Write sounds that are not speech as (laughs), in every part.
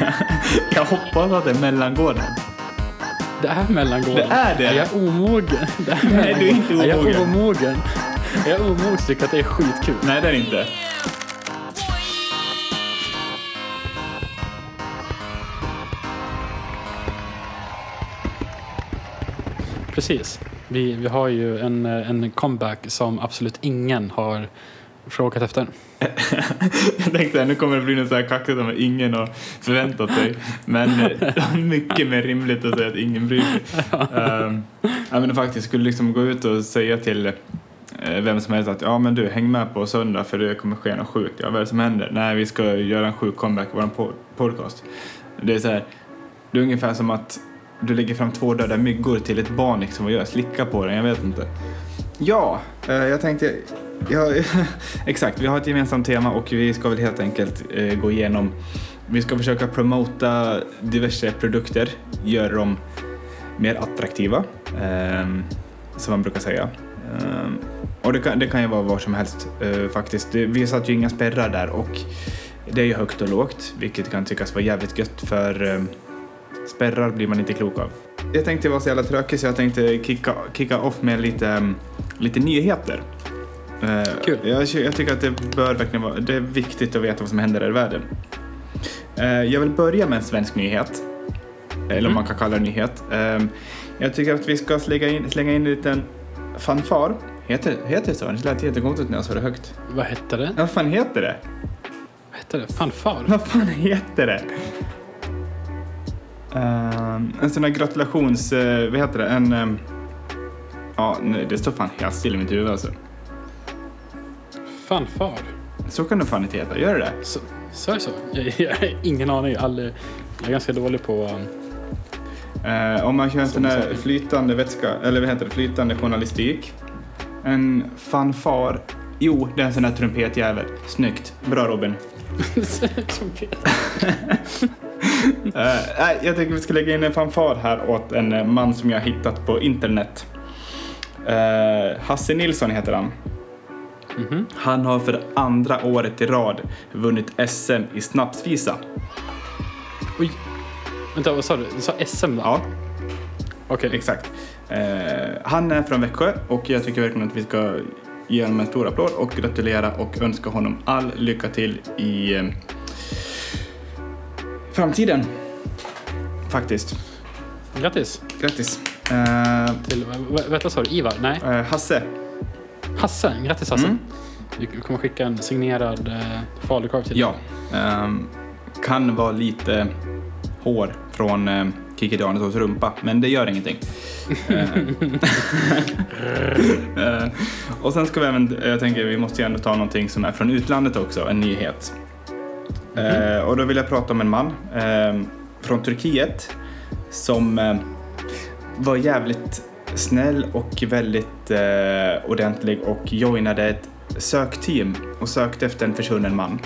(laughs) Jag hoppas att det är mellangården. Det är mellangården. Det är det? Är jag omogen? Det är Nej, du är inte Är jag omogen. omogen? Är jag omogen tycker jag att det är skitkul. Nej, det är det inte. Precis. Vi, vi har ju en, eh, en comeback som absolut ingen har frågat efter. (laughs) Jag tänkte att nu kommer det bli något så här kaxigt som ingen har förväntat sig. Men eh, mycket mer rimligt att säga att ingen bryr sig. Um, (laughs) ja, men faktiskt skulle liksom gå ut och säga till eh, vem som helst att ja men du häng med på söndag för det kommer ske något sjukt. Ja vad är det som händer? Nej vi ska göra en sjuk comeback på vår po- podcast. Det är så här, det är ungefär som att du lägger fram två döda myggor till ett barn liksom och gör slicka på den, jag vet inte. Ja, eh, jag tänkte, ja, (laughs) exakt, vi har ett gemensamt tema och vi ska väl helt enkelt eh, gå igenom, vi ska försöka promota diverse produkter, göra dem mer attraktiva, eh, som man brukar säga. Eh, och det kan, det kan ju vara var som helst eh, faktiskt. Det, vi satt ju inga spärrar där och det är ju högt och lågt, vilket kan tyckas vara jävligt gött för eh, spärrar blir man inte klok av. Jag tänkte vara så jävla tråkig så jag tänkte kicka, kicka off med lite, ehm, lite nyheter. Eh, Kul. Jag, jag tycker att det bör verkligen vara, det är viktigt att veta vad som händer här i världen. Eh, jag vill börja med en svensk nyhet. Eller om man kan kalla det nyhet. Eh, jag tycker att vi ska slänga in, slänga in en liten fanfar. Heter, heter det så? Det lät jättekonstigt när jag sa det högt. Vad hette det? Ja, Vad fan heter det? Vad hette det? Fanfar? Vad fan heter det? Ehm, en sån här gratulations... eh, vad heter det? En... ehm, ja, nej, det står fan helt still i mitt huvud alltså. Fanfar? Så kan det fan inte heta, gör det det? Så, så är det så? Jag, (laughs) jag har ingen aning. Aldrig, jag är ganska dålig på... um, Eh, om man kör en sån sagt. flytande vätska, eller vad heter det, flytande journalistik. En fanfar. Jo, det är en sån här trumpetjävel. Snyggt. Bra Robin. trumpet. (laughs) Eh, jag tycker vi ska lägga in en fanfar här åt en eh, man som jag har hittat på internet. Eh, Hasse Nilsson heter han. Mhm. Han har för andra året i rad vunnit SM i snapsvisa. Oj. Vänta, vad sa du? Du sa SM va? Ja, Okej. exakt. Eh, han är från Växjö och jag tycker verkligen att vi ska ge honom en stor applåd och gratulera och önska honom all lycka till i eh, framtiden. Faktiskt. Grattis. Grattis. Eh, Till, vänta, sa du? Ivar? Nej, eh, Hasse. Hasse. Grattis Hasse. Mm. Vi kommer skicka en signerad eh, falukorv till Ja. ehm, kan vara lite hår från eh, Kikki Danielssons rumpa, men det gör ingenting. (laughs) Eh, (laughs) eh, och sen ska vi även, jag tänker vi måste ju ändå ta någonting som är från utlandet också, en nyhet. Eh, och då vill jag prata om en man eh, från Turkiet som eh, var jävligt snäll och väldigt eh, ordentlig och joinade ett sökteam och sökte efter en försvunnen man.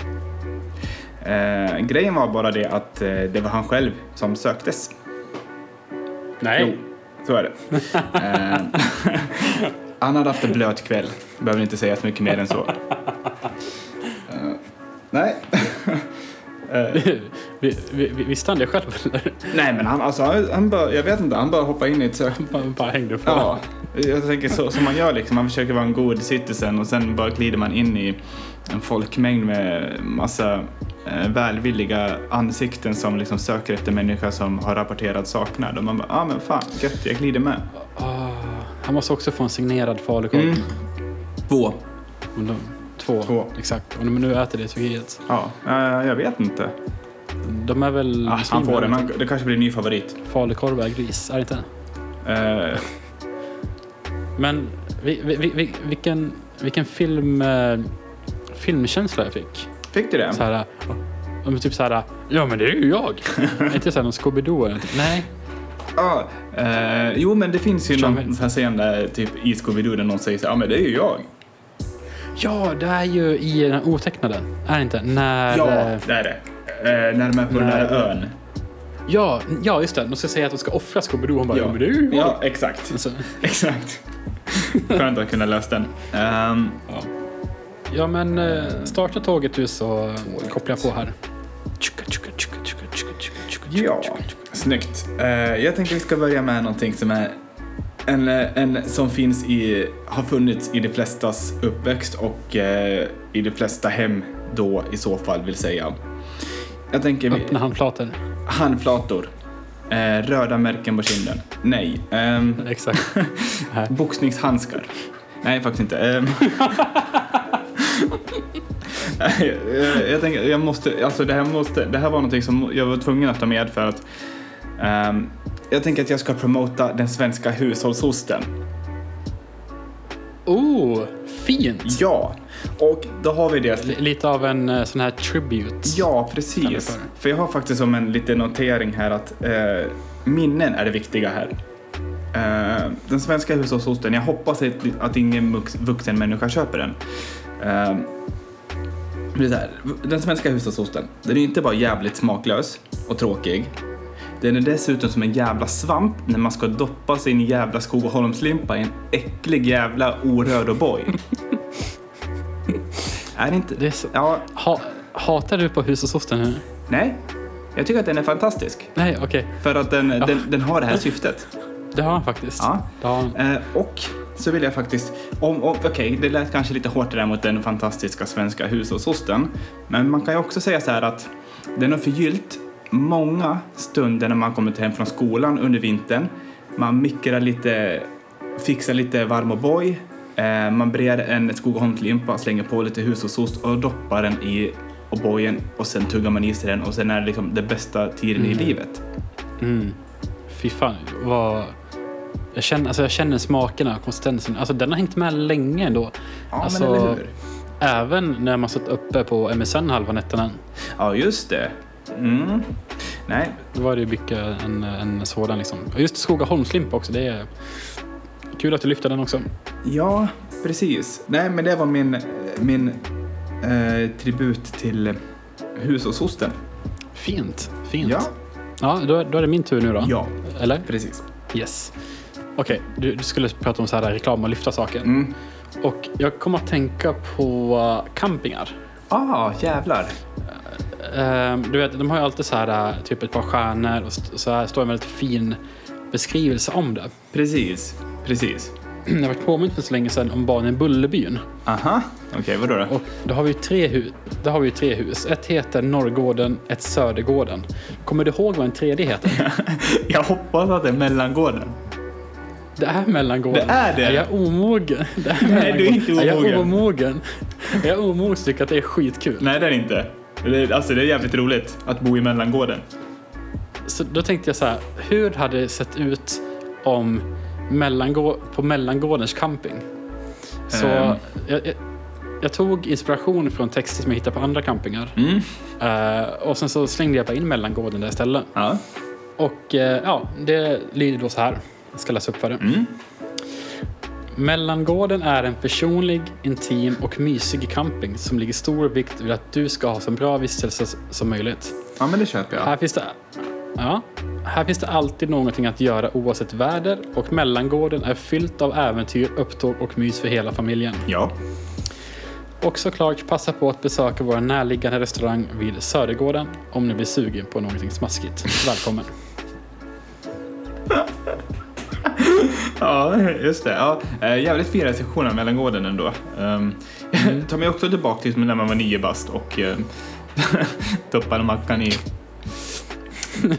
Eh, grejen var bara det att eh, det var han själv som söktes. Nej. Jo, så är det. eh, (laughs) han hade haft en blöt kväll. Behöver inte säga så mycket mer än så. Eh, nej. (laughs) (laughs) Vi, vi, vi, visste han det själv eller? nej, men han, alltså, han, han bara, jag vet inte, han bara hoppade in i ett sök... (laughs) Bara, bara hängde på. Ja, jag tänker så som man gör liksom. Man försöker vara en god citizen och sen bara glider man in i en folkmängd med massa eh, välvilliga ansikten som liksom söker efter människor som har rapporterat saknad. Och man bara, ja ah, men fan, gött, jag glider med. Ah, han måste också få en signerad falukorv. Mm. Två. Två. Två. Exakt. Och nu äter det i Turkiet. Ja, eh, jag vet inte. De är väl Ah, han får den, han, det kanske blir en ny favorit. Falukorv är gris, är det inte? Eh, Men vi, vi, vi, vi- vilken, vilken film, eh, filmkänsla jag fick. fick du det? Så här, om typ så här, ja men det är ju jag. (laughs) Inte så här någon Scooby-Doo eller. Nej. Ja, eh, jo men det finns ju Förstår någon mig. sån här scen där typ i Scooby-Doo där någon säger så ja ah, men det är ju jag. Ja, det är ju i den otecknade. Är det inte? När... Ja, eh, det är det. Eh, när de är på den När- där ön. Ja, ja, just det. De ska säga att de ska offra Scooby-Doo. Hon bara, ja. men det är ju jag. ja, exakt. Alltså, (laughs) Exakt. Skönt att kunna lösa den. Ehm, ja. ja, men eh, starta tåget du så kopplar jag på här. Ja, snyggt. Eh, jag tänkte vi ska börja med någonting som är en, en som finns i, har funnits i de flestas uppväxt och eh, i de flesta hem då i så fall vill säga. Jag tänker Öppna handflator. handflator. Eh, röda märken på kinden. Nej. Ehm, Exakt. (laughs) Boxningshandskar. Nej, faktiskt inte. Ehm. (laughs) Nej, jag, jag tänker, jag måste, alltså det här, måste, det här var någonting som jag var tvungen att ta med för att ehm, jag tänker att jag ska promota den svenska hushållsosten. Oh, fint! Ja, och då har vi det. L- Lite av en eh, sån här tribute. Ja, precis. För jag har faktiskt som en liten notering här att eh, minnen är det viktiga här. Eh, den svenska hushållsosten, jag hoppas att, att ingen vux- vuxen människa köper den. Eh, den svenska hushållsosten, den är inte bara jävligt smaklös och tråkig. Den är dessutom som en jävla svamp när man ska doppa sin jävla Skogaholmslimpa i en äcklig jävla oröd O'boy. (laughs) är det inte? Det är så... Ja, ha, hatar du på hushållsosten nu? Nej, jag tycker att den är fantastisk. Nej, okej. För att den, den, den har det här syftet. Det har han faktiskt. Ja. Han. Eh, och så vill jag faktiskt, om, om, okej det lät kanske lite hårt det där mot den fantastiska svenska hushållsosten. Men man kan ju också säga så här att den har förgyllt många stunder när man kommit hem från skolan under vintern. Man mikrar lite, fixar lite varm O'boy. Eh, man breder en Skogaholmslimpa, slänger på lite hushållsost och doppar den i O'boyen och sen tuggar man i sig den och sen är det liksom det bästa tiden i Mm. livet. Mm. Fy fan, vad... Jag känner, alltså jag känner smakerna, konsistensen. Alltså den har hängt med länge ändå. Ja, Alltså- men eller hur? Även när man satt uppe på MSN halva nätterna. Ja, just det. Mm. Nej, Då var det ju mycket en, en sådan liksom. Och just Skogaholmslimpa också. Det är kul att du lyfter den också. ja, precis. Nej, men det var min, min eh, tribut till hushållsosten. Fint, fint. Ja, Ja, då, då är det min tur nu då. ja, Eller? precis. Yes. Okej, du, du skulle prata om så här reklam och lyfta saker. Mm. Och jag kommer att tänka på uh, campingar. Ah, jävlar. Ehm, du vet, de har ju alltid så här uh, typ ett par stjärnor och så här står en väldigt fin beskrivelse om det. Precis, precis. (clears throat) Jag var påmint för så länge sedan om barnen i Bullerbyn. Aha, okej, vadå då? Och då har vi ju tre, hu- då har vi ju tre hus. Ett heter Norrgården, ett Södergården. Kommer du ihåg vad en tredje heter? (laughs) Jag hoppas att det är mellangården. Det är Mellangården. Det är det? Är jag omogen? Det är Nej, du är inte Är jag omogen. omogen? Är jag omogen så tycker jag att det är skitkul. Nej, det är det inte. Det alltså, det är jävligt roligt att bo i mellangården. Så då tänkte jag så här, hur hade det sett ut om mellangå- på Mellangårdens camping? Så Ehm. jag, jag, jag tog inspiration från texter som jag hittade på andra campingar. Mm. Eh, och sen så slängde jag bara in Mellangården där istället. Ja. Och eh, ja, det lyder då så här. Jag ska läsa upp för det. Mm. Mellangården är en personlig, intim och mysig camping som ligger stor vikt vid att du ska ha så bra vistelse som möjligt. ja, men det köper jag. Här finns det, ja, här finns det alltid någonting att göra oavsett väder och mellangården är fyllt av äventyr, upptåg och mys för hela familjen. Ja. Och såklart passa på att besöka vår närliggande restaurang vid Södergården om ni blir sugen på någonting smaskigt. Välkommen! (laughs) Ja, just det. Ja, eh, jävligt fin recension av mellangården ändå. Um, (laughs) tar mig också tillbaka till när man var nio bast och (laughs) uh, tuppade mackan i, (laughs)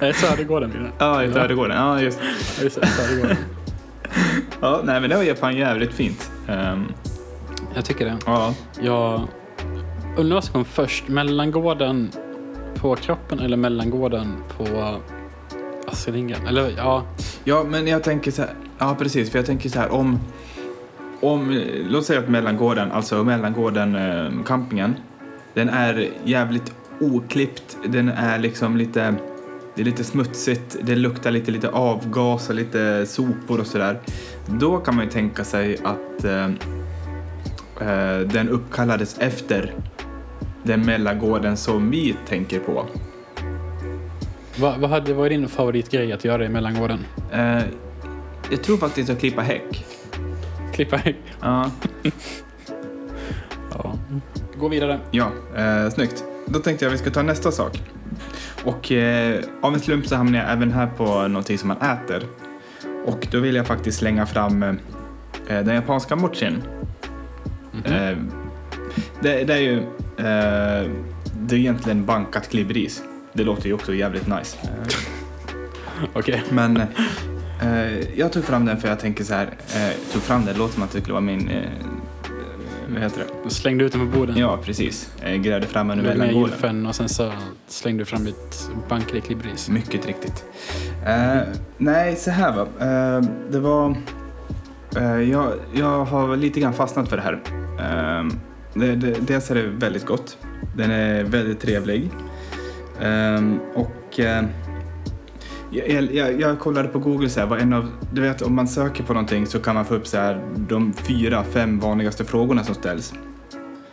Nej, Södergården blir det. ja, i Södergården. Ja, just Ja, just det, Södergården. ja, nej, men det var fan jävligt fint. Ehm, Jag tycker det. ja. Jag undrar vad som kom först. Mellangården på kroppen eller mellangården på Astrid Eller ja, ja, men jag tänker så här. Ja, precis. För jag tänker så här om, om låt säga att mellangården, alltså mellangården, eh, campingen, den är jävligt oklippt. Den är liksom lite, det är lite smutsigt. Det luktar lite, lite avgas och lite sopor och sådär. Då kan man ju tänka sig att eh, eh, den uppkallades efter den mellangården som vi tänker på vad, vad hade varit din favoritgrej att göra i mellangården? Eh, jag tror faktiskt att klippa häck. Klippa häck? Ja, (laughs) Ja. Gå vidare. ja eh, snyggt. Då tänkte jag att vi ska ta nästa sak. och eh, av en slump så hamnar jag även här på någonting som man äter. Och då vill jag faktiskt slänga fram eh, den japanska mochin. Eh, det, det är ju eh, det är egentligen bankat klibbris. Det låter ju också jävligt nice. Eh, (laughs) Okej. men eh, jag tog fram den för jag tänker så här, eh, tog fram den, låter som att det skulle vara min, eh, vad heter det? Slängde ut den på bordet. Ja, precis. Eh, grävde fram den ur med mellangården. gylfen och sen så slängde du fram ett bankade klibbris. Mycket riktigt. Eh, nej, så här va. Eh, det var... Eh, jag, jag har lite grann fastnat för det här. Eh, det, det, dels är det väldigt gott. Den är väldigt trevlig. Eh, och... Eh, jag, jag, jag kollade på Google så här, vad en av, du vet om man söker på någonting så kan man få upp så här, de fyra, fem vanligaste frågorna som ställs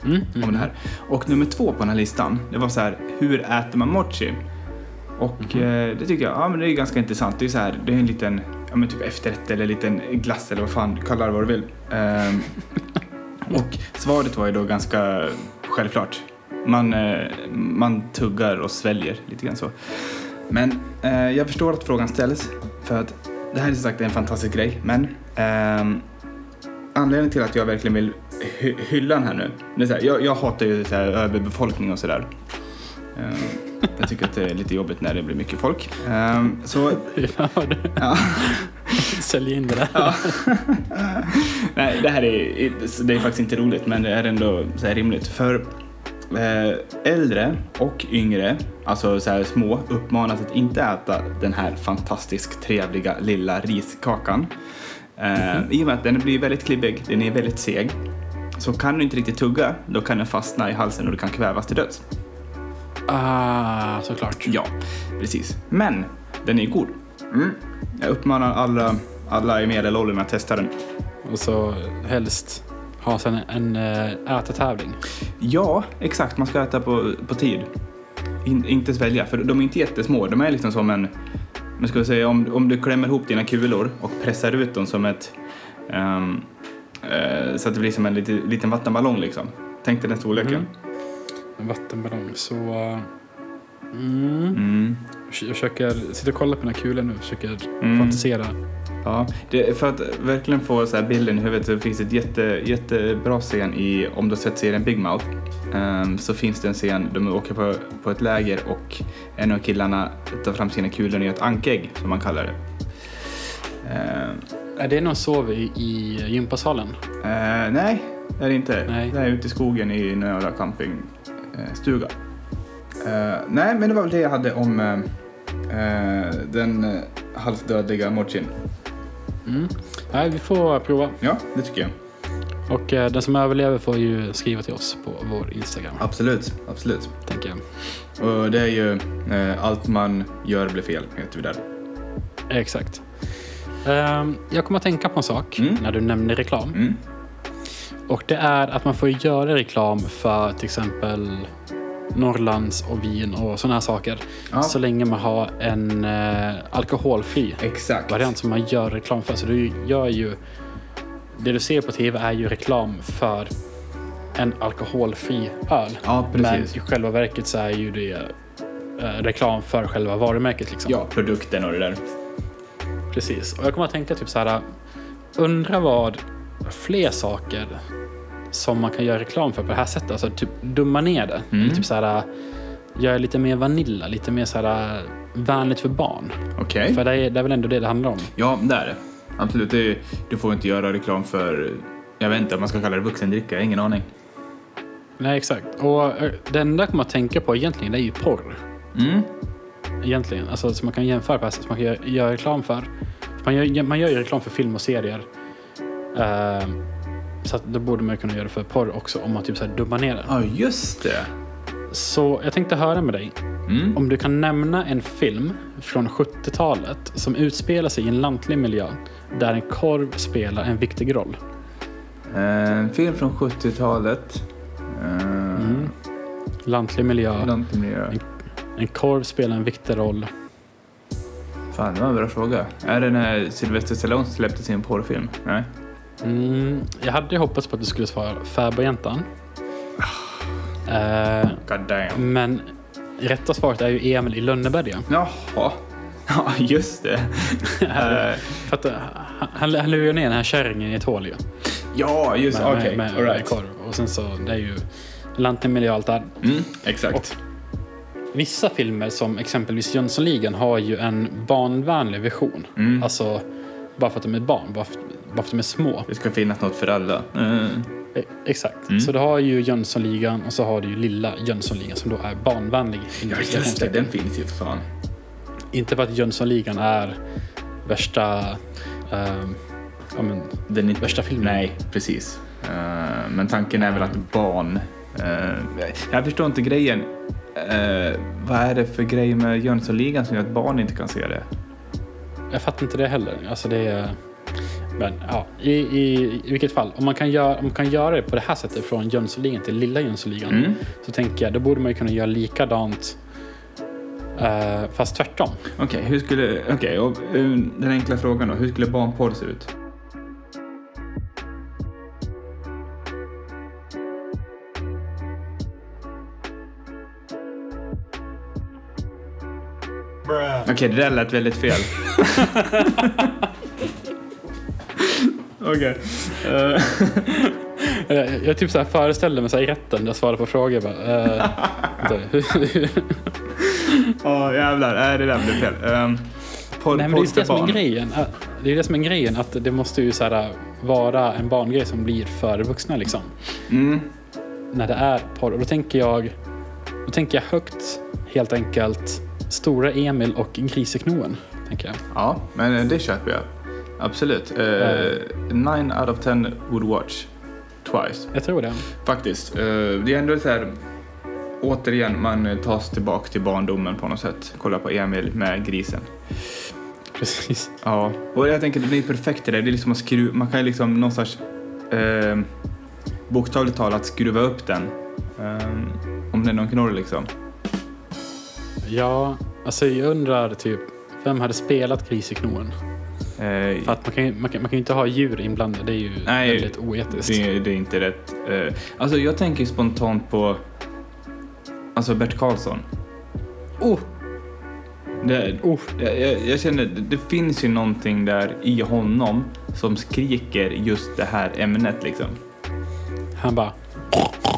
Mm. om det här. Och nummer två på den här listan, det var så här, hur äter man mochi? Och eh, det tycker jag, ja men det är ganska intressant. Det är så här, det är en liten, ja men typ efterrätt eller en liten glass eller vad fan, kalla det vad du vill. Ehm, (laughs) och svaret var ju då ganska självklart. Man, eh, man tuggar och sväljer lite grann så. Men eh, jag förstår att frågan ställs för att det här är som sagt en fantastisk grej. Men ehm, anledningen till att jag verkligen vill hy- hylla den här nu. Det är så här, jag, jag hatar ju så här överbefolkning och sådär. Ehm, jag tycker att det är lite jobbigt när det blir mycket folk. Ehm, så, (laughs) Ja, du ja. (laughs) säljer in det där. Ja. (laughs) Nej, det här är, det är faktiskt inte roligt, men det är ändå så rimligt. För eh, äldre och yngre, alltså så här små, uppmanas att inte äta den här fantastiskt trevliga lilla riskakan. Eh, I och med att den blir väldigt klibbig, den är väldigt seg. Så kan du inte riktigt tugga, då kan den fastna i halsen och du kan kvävas till döds. Ah, såklart. Ja, precis. Men den är god. Mm. Jag uppmanar alla, alla i medelåldern att testa den. Och så helst ha sen en eh, ätartävling. Ja, exakt. Man ska äta på, på tid. In, inte svälja, för de är inte jättesmå. De är liksom som en... Men ska jag säga, om, om du klämmer ihop dina kulor och pressar ut dem som ett... ehm, eh, så att det blir som en lite, liten vattenballong liksom. Tänk dig den storleken. Mm. En vattenballong. Så... eh, Mm. Mm. Jag försöker sitta och kolla på den här kulan nu. Försöker Mm. fantisera. Ja, det, för att verkligen få så här bilden i huvudet så finns det ett jätte, jättebra scen i, om du har sett serien Big Mouth, ehm, så finns det en scen, de åker på, på ett läger och en av killarna tar fram sina kulor och gör ett ankägg, som man kallar det. Ehm, Är det någon sover i, i gympasalen? eh, nej, det är det inte. Nej. Det är ute i skogen i jävla campingstuga. Eh, nej, men det var väl det jag hade om eh, eh, den halvdödliga mochin. Mm. Nej, vi får prova. Ja, det tycker jag. Och den som överlever får ju skriva till oss på vår Instagram. Absolut, absolut. Tänker jag. Och det är ju allt man gör blir fel, heter vi där. Exakt. Ehm, jag kommer att tänka på en sak Mm. när du nämner reklam. Mm. Och det är att man får göra reklam för till exempel Norrlands och vin och sådana här saker. Ja. Så länge man har en eh, alkoholfri Exakt. variant som man gör reklam för. Så du gör ju... Det du ser på tv är ju reklam för en alkoholfri öl. Ja, Men i själva verket så är ju det eh, reklam för själva varumärket. Liksom. Ja, produkten och det där. Precis. Och jag kommer att tänka typ så här. Undra vad fler saker som man kan göra reklam för på det här sättet. Alltså typ dumma ner det. Mm. Eller typ så här. Göra lite mer vanilla, lite mer så här vänligt för barn. Okej. För det är, det är väl ändå det det handlar om. Ja, det är det. Absolut. Det är, du får inte göra reklam för, jag vet inte om man ska kalla det vuxendricka, jag har ingen aning. Nej, exakt. Och eh, det enda jag kommer att tänka på egentligen det är ju porr. Mm. Egentligen. Alltså som man kan jämföra på, som man kan göra, göra reklam för. Man gör, man gör ju reklam för film och serier. Eh, så att då borde man kunna göra det för porr också om man typ så här dubbar ner det. Ja, just det. Så jag tänkte höra med dig Mm. om du kan nämna en film från 70-talet som utspelar sig i en lantlig miljö där en korv spelar en viktig roll. Eh, En film från 70-talet. Eh, Mm. Lantlig miljö, Lantmiljö. en korv spelar en viktig roll. Fan, det var en bra fråga. Är det när Sylvester Stallone släppte sin porrfilm? Nej. Mm, jag hade ju hoppats på att du skulle svara Fäbodjäntan. Eh, God damn. men rätta svaret är ju Emil i Lönneberga. Jaha. (laughs) Ja, just det. (laughs) Eh, För att, eh, han, han, lurar ju ner den här kärringen i ett hål ju. ja, just Med, Okej, med, med, med right. korv. Och sen så, det är ju Lantemiljö och allt där. Mm, exakt. Vissa filmer som exempelvis Jönssonligan har ju en barnvänlig vision. Mm. Alltså, bara för att de är barn, bara för, bara för att de är små. Det ska finnas något för alla. Mm. E- Exakt. Mm. Så du har ju Jönssonligan och så har du ju lilla Jönssonligan som då är barnvänlig. Ja, just det. Den finns ju för fan. Inte för att Jönssonligan är värsta, ehm, ja, men, Den är... värsta filmen. Nej, precis. Eh, men tanken är väl att barn... eh, jag förstår inte grejen. Eh, vad är det för grej med Jönssonligan som gör att barn inte kan se det? Jag fattar inte det heller. Alltså det är... Men ja, i, i, i vilket fall. Om man, kan göra, om man kan göra det på det här sättet från Jönssonligan till lilla Jönssonligan. Mm. Så tänker jag, då borde man ju kunna göra likadant. eh, fast tvärtom. Okej, hur skulle... Okej, och eh, den enkla frågan då. Hur skulle barnporr se ut? Okej, det där lät väldigt fel. (laughs) Okej. Eh, Jag, (laughs) jag, jag typ så här föreställer mig så här i rätten där jag svarar på frågor. Bara, eh, (laughs) hur- Ja, jävlar. Nej, det där blev fel. Um, Nej men det är det som är grejen. Äh, Det är det som är grejen. Att det måste ju så här, vara en barngrej som blir för vuxna liksom. Mm. När det är porr. Och då tänker jag, då tänker jag högt helt enkelt. Stora Emil och Griseknoen. Tänker jag. Ja, men eh, det köper jag. Absolut. Uh, nine out of ten would watch twice. Jag tror det. Faktiskt. Eh, det är ändå så här... Återigen, man tas tillbaka till barndomen på något sätt. Kolla på Emil med grisen. Precis. Ja, och jag tänker det blir perfekt det. Det är liksom att skruva, man kan ju liksom någonstans eh, bokstavligt talat skruva upp den. Eh, om det är någon knorr liksom. Ja, alltså jag undrar typ. Vem hade spelat Griseknoen? Eh, För att man kan, ju- man, kan, man kan ju inte ha djur inblandade. Det är ju Nej, väldigt oetiskt. det, det är inte rätt. Eh, alltså jag tänker spontant på alltså Bert Karlsson. Oh, Det, oh. jag, jag, jag känner, det, det finns ju någonting där i honom som skriker just det här ämnet liksom. Han bara.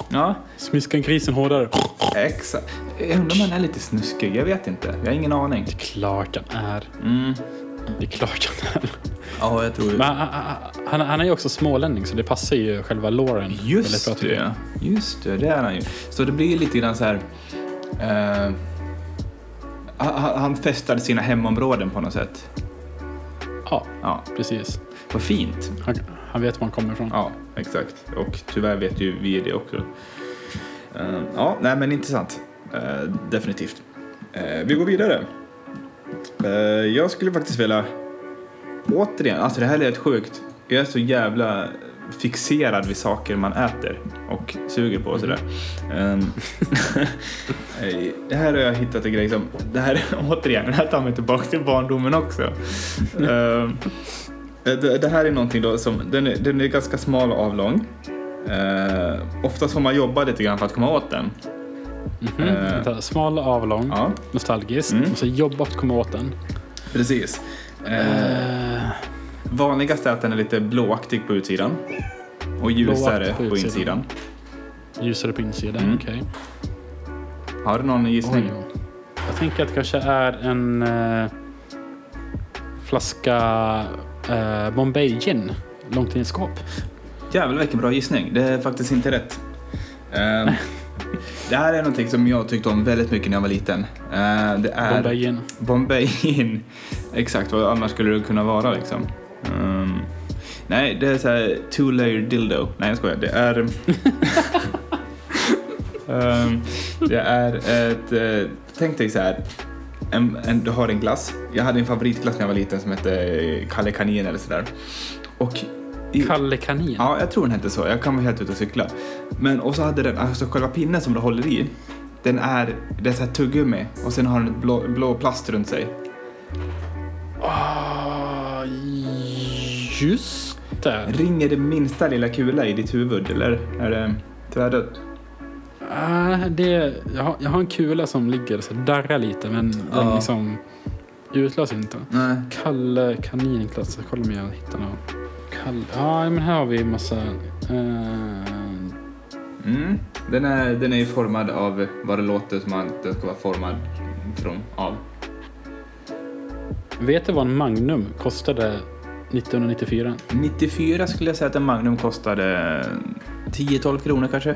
Ja, Smiskan grisen hårdare. exakt. Jag undrar om han är lite snuskig, jag vet inte. Jag har ingen aning. Det är klart han är. Mm. Det är klart han är. Ja, jag tror Men han, han- han, är ju också smålänning så det passar ju själva bra Just jag. det, just det, det är han ju. Så det blir lite grann så här... eh, han, han fästade sina hemområden på något sätt. Ja, Ja, precis. vad fint. Han, han vet var han kommer ifrån. Ja, exakt. Och tyvärr vet ju vi det också. Uh, ja, nej men intressant. Uh, definitivt. Uh, vi går vidare. Jag skulle faktiskt vilja, återigen, alltså det här är helt sjukt. Jag är så jävla fixerad vid saker man äter och suger på och sådär. Ehm, (laughs) det här har jag hittat en grej som, det här (laughs) återigen, det här tar mig tillbaka till barndomen också. Ehm, det, det här är någonting då som, den är, den är ganska smal och avlång. Uh, oftast får man jobba lite grann för att komma åt den. Mhm. Eh. Vänta, Smal och avlång, Ja, nostalgisk. Mm. Och så jobba för att komma åt den. precis. Eh, Eh, vanligast är att den är lite blåaktig på utsidan. Och ljusare på, på insidan. ljusare på insidan, Mm. okej. Har du någon gissning? Oj. Jag tänker att det kanske är en eh, flaska eh, Bombay gin långt in i skåp. Jävlar vilken bra gissning. Det är faktiskt inte rätt. Eh, (laughs) det här är någonting som jag tyckte om väldigt mycket när jag var liten. Eh, det är Bombay gin. Bombay in. (laughs) Exakt, vad annars skulle det kunna vara liksom? Ehm, nej, det är så här two layer dildo. Nej, jag skojar. Det är... (laughs) Ehm, det är ett... eh, tänk dig så här. En, en, du har en glass. Jag hade en favoritglass när jag var liten som hette Kalle Kanin eller sådär. Och... i- Kalle Kanin. Ja, jag tror den hette så. Jag kan vara helt ute och cykla. Men och så hade den, alltså själva pinnen som du håller i, den är, det är så här tuggummi och sen har den ett blå, blå plast runt sig. Ah, just det. Ringer det minsta lilla kula i ditt huvud eller är det tvärdött? Ah, det, jag, har, jag har en kula som ligger och darrar lite men den Ja. liksom utlöser inte. Nej. Kalle Kaninkloss. Jag kollar om jag hittar något. Kalle, ja men här har vi massa... eh, Mm. Den, är, den är ju formad av vad det låter som att den ska vara formad från, av. vet du vad en Magnum kostade 1994? 94 skulle jag säga att en Magnum kostade 10-12 kronor kanske.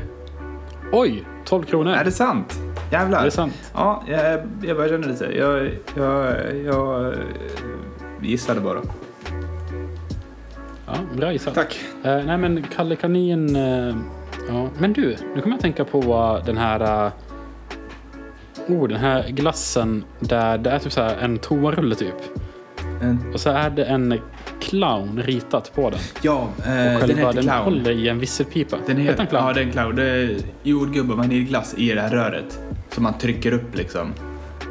Oj! 12 kronor! Är det sant? Jävlar. Är det sant? Ja, jag, jag börjar känna lite. Jag, jag, jag eh, gissade bara. Ja, bra gissat. Tack. Eh, nej men Kalle Kanin... eh, ja. Men du, nu kommer jag tänka på den här... eh, oh, den här glassen där det är typ så en toarulle typ. En, Och så är det en clown ritat på den. ja, Och eh, den själva heter den Clown. håller i en visselpipa. Den Heter heter, den clown? ja, det är en clown. Det är jordgubb och vaniljglass i det här röret. Som man trycker upp liksom.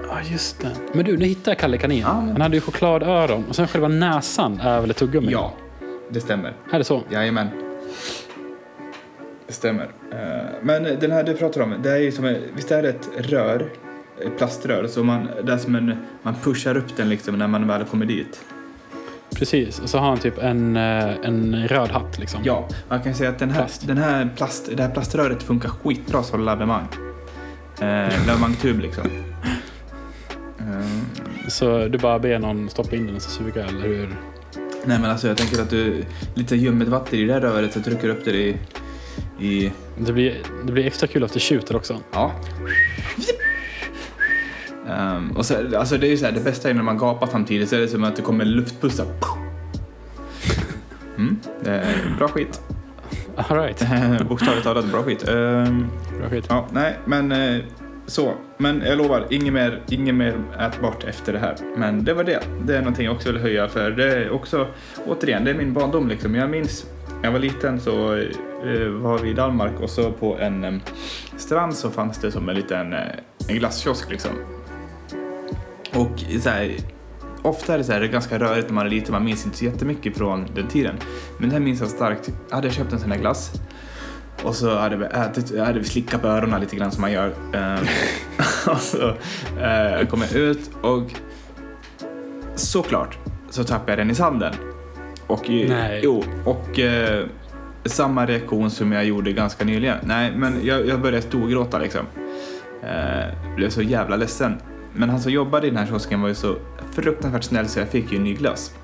Ja, just det. Men du, nu hittar jag Kalle Kanin. Ja, men- Han hade ju chokladöron och sen själva näsan är väl ett tuggummi? Ja, det stämmer. Är det så? Jajamän. Det stämmer. Eh, Men den här du pratar om, det är ju som visst är det ett rör, ett plaströr, så man, det är som en, man pushar upp den liksom när man väl kommer dit. Precis. Och så har han typ en, eh, en röd hatt liksom. Ja, man kan säga att den här, Plast. Den här plast, det här plaströret funkar skitbra som lavemang. Eh, lavemangtub liksom. Eh, Så du bara ber någon stoppa in den och så suga eller hur? nej men alltså jag tänker att du, lite ljummet vatten i det här röret så trycker du upp det i, i Det blir, det blir extra kul efter tjuter också. Ja. Ehm, och så, alltså det är ju så här, det bästa är när man gapar samtidigt så är det som att det kommer luftpussar. (laughs) Mm, det är bra skit. All right. (laughs) Bokstavligt talat bra skit. Ehm, Bra skit. ja, nej, men eh, så. Men jag lovar, inget mer, inget mer ätbart efter det här. Men det var det. Det är någonting jag också vill höja för det är också, återigen, det är min barndom liksom. Jag minns, när jag var liten så eh, var vi i Danmark och så på en eh, strand så fanns det som en liten eh, en glasskiosk liksom. Och så här, ofta är det så här, det är ganska rörigt när man är liten, man minns inte så jättemycket från den tiden. Men det här minns jag starkt. Jag hade köpt en sån här glass och så hade vi ätit, hade slickat på öronen lite grann som man gör. Ehm, (laughs) och så eh, kom jag ut och såklart så tappade jag den i sanden. Och, Nej. Jo, och eh, samma reaktion som jag gjorde ganska nyligen. Nej, men jag, jag började storgråta liksom. Eh, blev så jävla ledsen. Men han som jobbade i den här kiosken var ju så fruktansvärt snäll så jag fick ju en ny glass.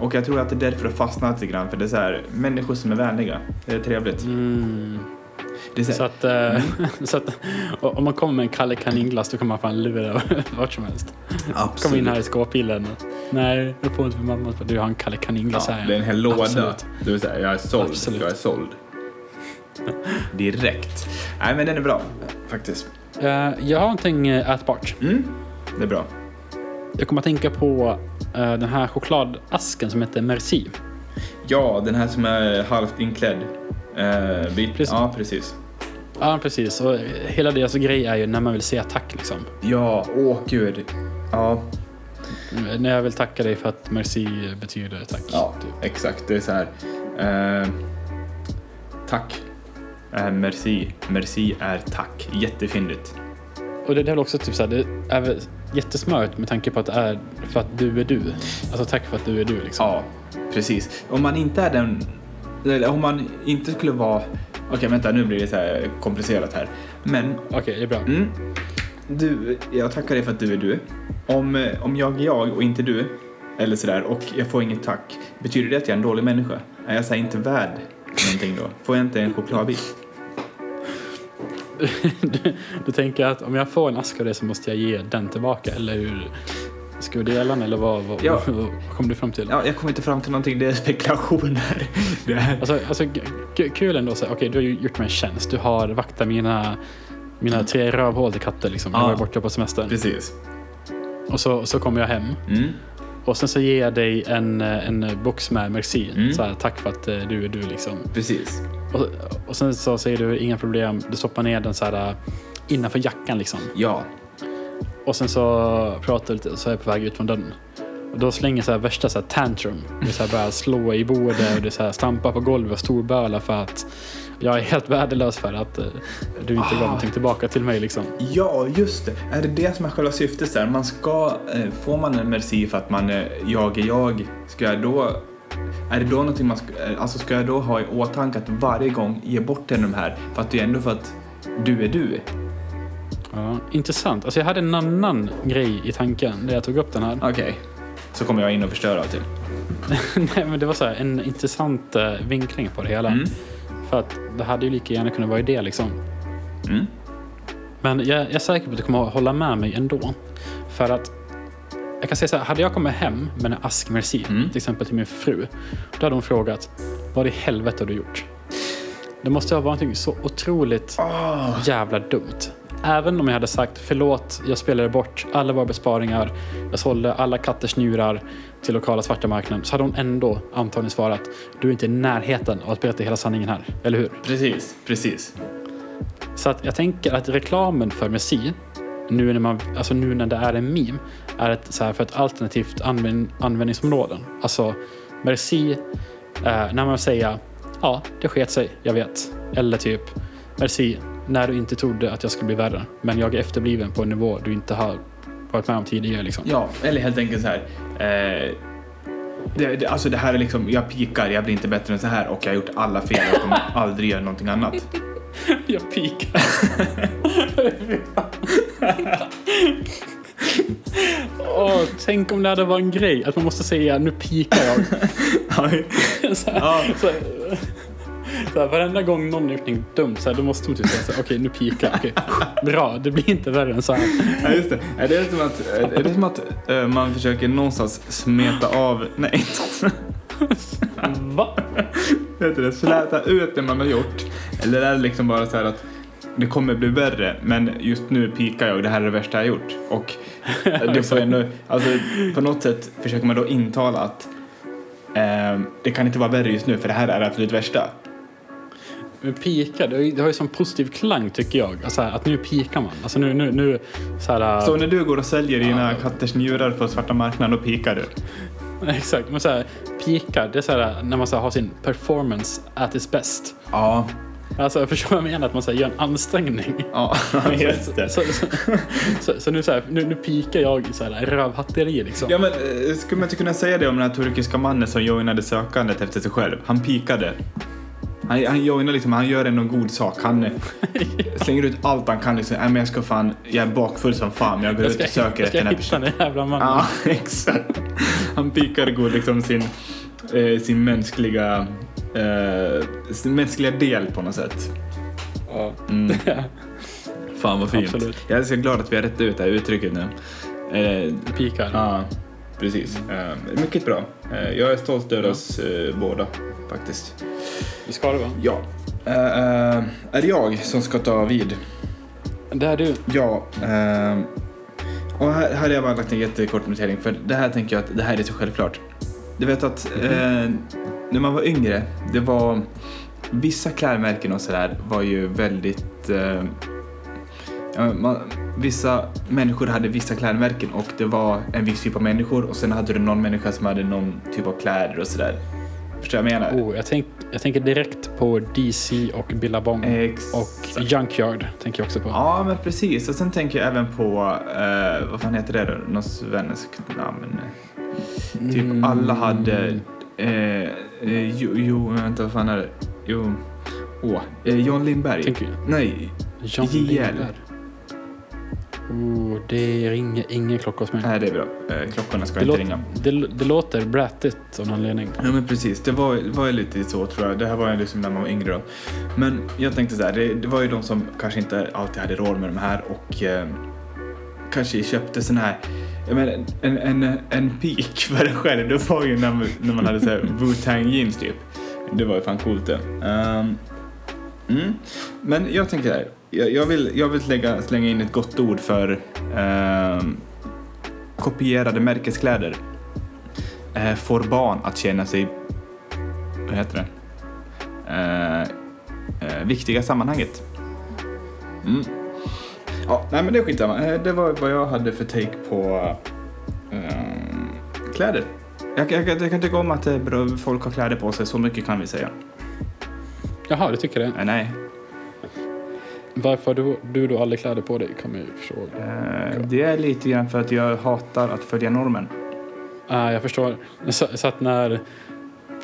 Och jag tror att det är därför det har fastnat lite grann, för det är så här, människor som är vänliga. Det är trevligt. Mm. Det är så Så att, eh, (laughs) så att om man kommer med en Kalle Kaninglass då kan man fan lura (laughs) vart som helst. Kom in här i skåphyllan. Nej, jag får inte för mamma. Du har en Kalle Kaninglass Ja, här. det är en hel låda. Absolut. Du vill säga, jag är såld. Absolut. Jag är såld. Direkt. Nej, men den är bra faktiskt. Eh, jag har någonting eh, ätbart. Mm, det är bra. Jag kommer att tänka på eh, den här chokladasken som heter Merci. Ja, den här som är halvt inklädd. Eh, bit. Precis. Ja, precis. Ja, precis. Och hela deras grej är ju när man vill säga tack liksom. Ja, åh gud. Ja, Mm, När jag vill tacka dig för att merci betyder tack. ja Typ. exakt. Det är så här. Eh, tack. Eh, merci. Merci är tack. Jättefyndigt. Och det, det är väl också typ så här, det är väl jättesmart med tanke på att det är för att du är du. Alltså tack för att du är du liksom. Ja, precis. Om man inte är den... Eller om man inte skulle vara... Okej, vänta, nu blir det så här komplicerat här. Men Okej, det är bra. Mm. Du, jag tackar dig för att du är du. Om, om jag är jag och inte du, eller sådär, och jag får inget tack, betyder det att jag är en dålig människa? Är jag så inte värd någonting då? Får jag inte en chokladbit? Du, (laughs) du tänker att om jag får en ask av det så måste jag ge den tillbaka, eller hur? Ska vi dela den eller vad, vad, Ja. (laughs) vad, kom du fram till? Ja, jag kommer inte fram till någonting, det är spekulationer. (laughs) Alltså, alltså kul ändå. Okej, du har gjort mig en tjänst. Du har vaktat mina, mina tre rövhål till katter. Liksom. Jag Ja. var borta på semester. Precis. Och så, så kommer jag hem. Mm. Och sen så ger jag dig en, eh, en box med Merci. Mm. Så här, tack för att eh, du är du liksom. Precis. Och, och sen så säger du inga problem. Du stoppar ner den så här eh, innanför jackan liksom. Ja. Och sen så pratar du lite så är jag på väg ut från dörren. Och då slänger jag så här värsta så här tantrum. Så här börjar slå i bordet och det är så här stampa på golvet och storböla för att jag är helt värdelös för att eh, du inte gav Ah. någonting tillbaka till mig liksom. Ja, just det. Är det det som är själva syftet? Där? Man ska, eh, får man en merci för att man är jag är jag, ska jag då är det då någonting man ska, eh, alltså ska jag då ha i åtanke att varje gång ge bort en de här för att det är ändå för att du är du? Ja, intressant. Alltså jag hade en annan grej i tanken när jag tog upp den här. Okej. Så kommer jag in och förstör allting. (laughs) Nej, men det var så här, en intressant eh, vinkling på det hela. Mm. För att det hade ju lika gärna kunnat vara det liksom. Mm. Men jag, jag är säker på att du kommer att hålla med mig ändå. För att jag kan säga så här, hade jag kommit hem med en ask merci, Mm. till exempel till min fru, då hade hon frågat vad i helvete har du gjort? Det måste ha varit någonting så otroligt Åh, jävla dumt. Även om jag hade sagt förlåt, jag spelade bort alla våra besparingar, jag sålde alla katters njurar till lokala svarta marknaden, så hade hon ändå antagligen svarat du är inte i närheten av att berätta hela sanningen här, eller hur? precis, precis. Så att jag tänker att reklamen för Messi, nu när, man, alltså nu när det är en meme, är ett, så här, för ett alternativt använd, användningsområden. Alltså Merci, eh, när man säger ja, det sket sig, jag vet. Eller typ Merci, när du inte trodde att jag skulle bli värre, men jag är efterbliven på en nivå du inte har varit med om tidigare. Liksom. Ja, eller helt enkelt så här. Eh, det, det, alltså det här är liksom, jag pikar, jag blir inte bättre än så här och jag har gjort alla fel, jag kommer (laughs) aldrig göra någonting annat. (laughs) Jag pikar. (laughs) Åh, tänk om det hade varit en grej att man måste säga nu pikar jag. så här, Ja. så, så varenda gång någon har gjort dumt så här, då måste man typ säga okej nu pikar. Okej, Bra, det blir inte värre än så här. Ja, just det. Är det som att, är det som att eh, man försöker någonstans smeta av, nej, Va? vet du det, släta ut det man har gjort? Eller är det liksom bara så här att det kommer bli värre, men just nu pikar jag och det här är det värsta jag har gjort. Och (laughs) det får ändå, alltså på något sätt försöker man då intala att eh, det kan inte vara värre just nu för det här är det absolut värsta. Men pika, det har ju, det har ju sån positiv klang tycker jag. Alltså, att nu pikar man. Alltså nu, nu, nu så här, Så när du går och säljer dina katters njurar på svarta marknaden, då pikar du. (laughs) Exakt, men så här, pikar, det är så här, när man så här, har sin performance at its best. Ja, Alltså jag förstår vad jag menar, att man så här, gör en ansträngning. ja (laughs) just det. Så, så, så, så nu, så här, nu, nu pikar jag i så här rövhatteri liksom. Ja men eh, skulle man inte kunna säga det om den här turkiska mannen som joinade sökandet efter sig själv? Han pikade. Han, han joinar liksom, han gör en god sak. Han (laughs) slänger ut allt han kan. Liksom, men jag ska fan, jag är bakfull som fan, men jag går jag ut ska, och söker jag ska efter den här hitta personen. den jävla mannen. Ja, (laughs) exakt. Han pikar god liksom sin, eh, sin mänskliga, eh, sin mänskliga del på något sätt. Ja. Mm. (laughs) Fan vad fint. Absolut. Jag är så glad att vi har rätt ut det här uttrycket nu. Eh, Pikar. Ja, precis. Eh, mycket bra. Eh, jag är stolt över oss eh, båda, faktiskt. Det ska det vara. Ja. Eh, eh, är det jag som ska ta vid? Det är du. Ja. Eh, och här, här har jag bara lagt en jättekort notering, för det här tänker jag att det här är så självklart. Du vet att eh, när man var yngre, det var vissa klädmärken och sådär var ju väldigt man, vissa människor hade vissa klädmärken och det var en viss typ av människor och sen hade du någon människa som hade någon typ av kläder och sådär. Förstår du vad jag menar? Oh, jag, tänk, jag tänker direkt på DC och Billabong. Exakt. Och Junkyard tänker jag också på. Ja, men precis. Och sen tänker jag även på, eh, vad fan heter det då? Något svenskt namn? Typ Mm. alla hade, eh, eh, jo, jo, vänta, vad fan är det? Jo, åh, eh, John Lindberg. Tänker, Nej, John JL. Lindberg. Oh, det ringer ingen klocka hos mig. nej det är bra. Eh, klockorna ska Det, inte ringa. det, det låter brattigt av någon anledning. Ja men precis, det var, var lite så tror jag. Det här var ju liksom när man var yngre då. Men jag tänkte så här, det, det var ju de som kanske inte alltid hade råd med de här och eh, kanske köpte sån här jag menar, en, en, en peak för det själv, det var ju när, man- när man hade så här Wu-Tang jeans typ. Det var ju fan coolt det. Ehm, mm. Men jag tänker här, jag, jag vill, jag vill lägga, slänga in ett gott ord för eh, kopierade märkeskläder eh, får barn att känna sig, vad heter det, eh, eh, viktiga i sammanhanget. Mm. Ja, nej men det är skitsamma. Eh, det var vad jag hade för take på eh, kläder. Jag, jag, jag kan tycka om att eh, folk har kläder på sig, så mycket kan vi säga. Jaha, du tycker det? Eh, nej. Varför har du, du då aldrig kläder på dig kan man ju fråga. Eh, det är lite grann för att jag hatar att följa normen. Ah, jag förstår. Så, så att när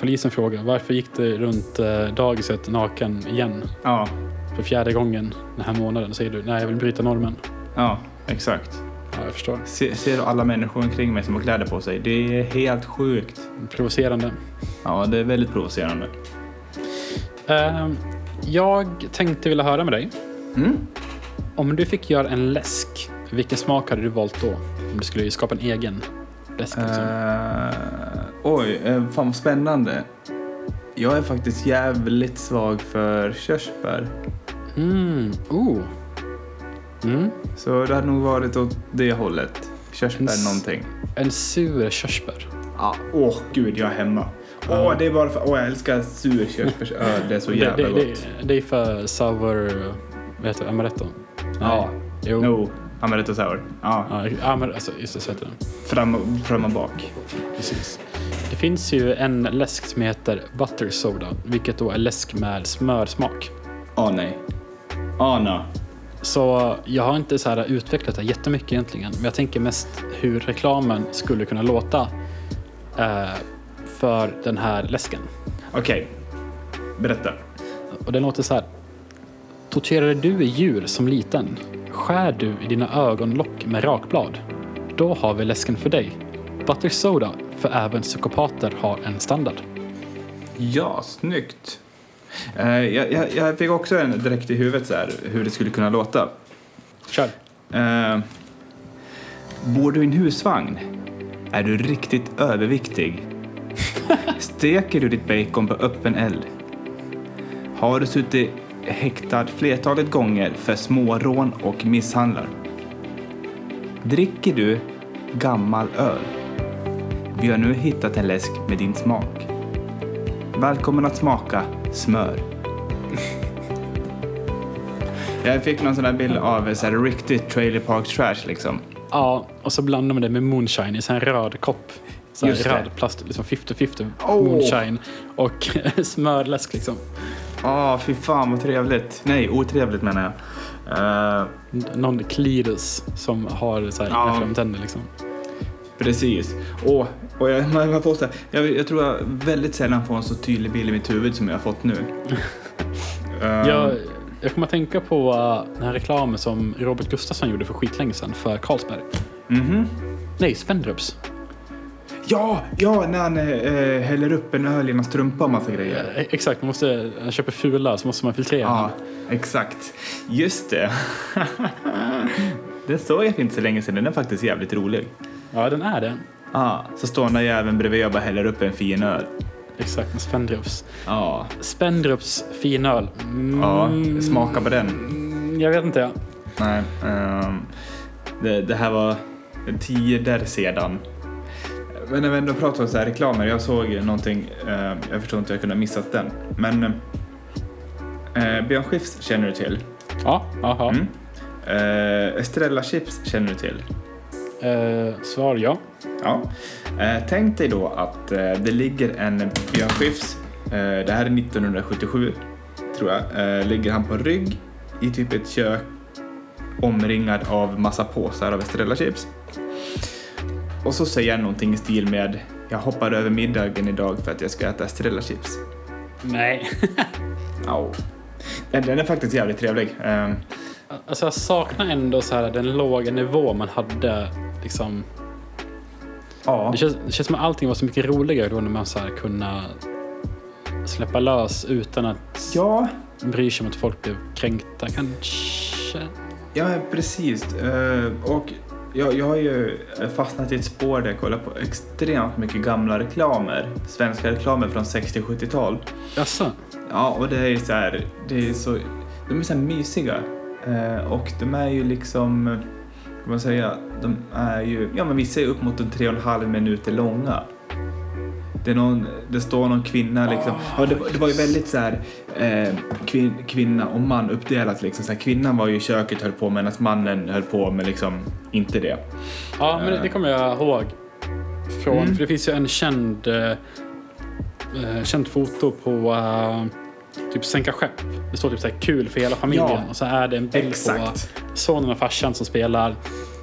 polisen frågar varför gick du runt eh, dagiset naken igen Ja, för fjärde gången den här månaden säger du nej jag vill bryta normen. ja, exakt. Ja, jag förstår. Se, ser du alla människor omkring mig som har kläder på sig? Det är helt sjukt. Provocerande. Ja, det är väldigt provocerande. Ehm, jag tänkte vilja höra med dig. Mm. Om du fick göra en läsk, vilken smak hade du valt då? Om du skulle skapa en egen läsk. Liksom. Eh, oj, uh, fan vad spännande. Jag är faktiskt jävligt svag för körsbär. Mm, oh. Mm. Så det hade nog varit åt det hållet. Körsbär S- någonting. En sur körsbär. Ja, åh gud, jag är hemma. Åh, det är bara för... Åh, jag älskar sur körsbärsöl. Det är så (laughs) Det, jävla det, gott. det, det är för sour... Vad heter det? Amaretto? Ja. Jo. No, amaretto sour. Ja, Ja, men alltså, just det, så heter den. fram, och- fram och bak. Precis. Det finns ju en läsk som heter butter soda, vilket då är läsk med smörsmak. Åh nej. Ana. Så jag har inte så här utvecklat det jättemycket egentligen, men jag tänker mest hur reklamen skulle kunna låta eh, för den här läsken. Okej. Berätta. Och den låter så här. Torterade du djur som liten? Skär du i dina ögonlock med rakblad? Då har vi läsken för dig. Butter soda, för även psykopater har en standard. Ja, snyggt. Eh, jag, jag, jag fick också en direkt i huvudet så här, hur det skulle kunna låta. Kör. Eh, bor du i en husvagn? Är du riktigt överviktig? Steker du ditt bacon på öppen eld? Har du suttit häktad flertalet gånger för smårån och misshandlar? Dricker du gammal öl? Vi har nu hittat en läsk med din smak. Välkommen att smaka smör. Jag fick någon sån där bild av så här riktigt trailer park trash liksom. Ja, och så blandar man det med moonshine i en röd kopp. Så här röd plast, liksom 50-50 Åh. moonshine och (laughs) smörläsk liksom. Åh, fy fan vad trevligt. Nej, otrevligt menar jag. Eh, Någon Cletus som har så här Ja. framtänder liksom. precis. Åh, och jag, man får så här, jag, jag tror jag väldigt sällan får en så tydlig bild i mitt huvud som jag har fått nu. (laughs) Eh, Jag, jag kommer att tänka på uh, den här reklamen som Robert Gustafsson gjorde för skitlänge sedan för Carlsberg. mhm. Nej, Spendrups. Ja, ja, när han eh, häller upp en öl i en strumpa och massa grejer. Eh, Exakt, man måste, han köper fula så måste man filtrera Ja, exakt. Just det. (laughs) Den såg jag för inte så länge sedan. Den är faktiskt jävligt rolig. Ja, den är det. Ja, så står den där jäveln bredvid och bara häller upp en fin öl. Exakt, med Spendrups. Ja, Spendrups finöl. Mm, ja smaka på den. Jag vet inte. Ja. Nej, ehm, det, det här var tio där sedan. Men när vi ändå pratar om så här reklamer, jag såg någonting, eh, jag förstår inte hur jag kunde ha missat den. Men eh, Björn Skifs känner du till. Ja, aha. Mm. Eh, Estrella Chips känner du till. Eh, svar ja. Ja. Eh, tänk dig då att eh, det ligger en Björn Skifs, eh, det här är 1977 tror jag, eh, ligger han på rygg i typ ett kök omringad av massa påsar av Estrella chips. Och så säger han någonting i stil med jag hoppar över middagen idag för att jag ska äta Estrella chips. Nej. (laughs) Ja. Den, den är faktiskt jävligt trevlig. Eh, Alltså jag saknar ändå så här den låga nivå man hade liksom. ja. Det känns, det känns som att allting var så mycket roligare då när man så här kunna släppa lös utan att ja, bry sig om att folk blev kränkta kanske. Ja, precis. Eh, och jag, jag har ju fastnat i ett spår där jag kollar på extremt mycket gamla reklamer. Svenska reklamer från 60-70-tal. Jaså? Ja, och det är så här, det är så, de är så här mysiga. Eh, och de är ju liksom, kan man säga, de är ju, ja men vissa är upp mot en tre och en halv minuter långa. Det, är någon, det står någon kvinna liksom. Ja, det, var- det var ju väldigt så här eh, kvin, kvinna och man uppdelat liksom. Så här, kvinnan var ju i köket höll på medan mannen höll på med liksom inte det. Ja, men det, det kommer jag ihåg. Från, Mm. För det finns ju en känd, eh, eh, känd foto på, eh, typ sänka skepp. Det står typ så här kul för hela familjen Ja. och så är det en bild Exakt. på sonen och farsan som spelar.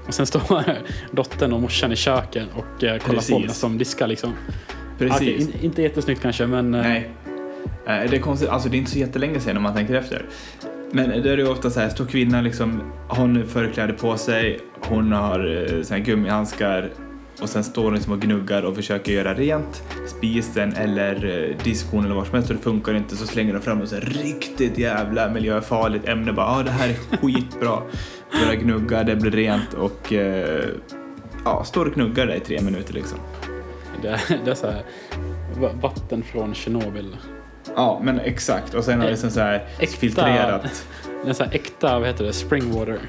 Och sen står (laughs) dottern och morsan i köket och eh, kollar på Precis. medan de diskar liksom. Precis. Okej, in, inte jättesnyggt kanske men eh, Nej. Eh, Det är konstigt, alltså det är inte så jättelänge sedan om man tänker efter. Men det är ju ofta så här, står kvinnan liksom, hon förkläder på sig, hon har eh, så här gummihandskar och sen står hon liksom och gnuggar och försöker göra rent spisen eller diskon eller vad som helst och det funkar inte så slänger de fram och så här riktigt jävla miljöfarligt ämne bara ah, det här är skitbra. Börjar gnugga, det blir rent och eh, ja, står och gnuggar där i tre minuter liksom. Det, det är så här va- vatten från Tjernobyl. Ja, men exakt. Och sen har det liksom så här Äkta- filtrerat. Det är så här äkta, vad heter det, springwater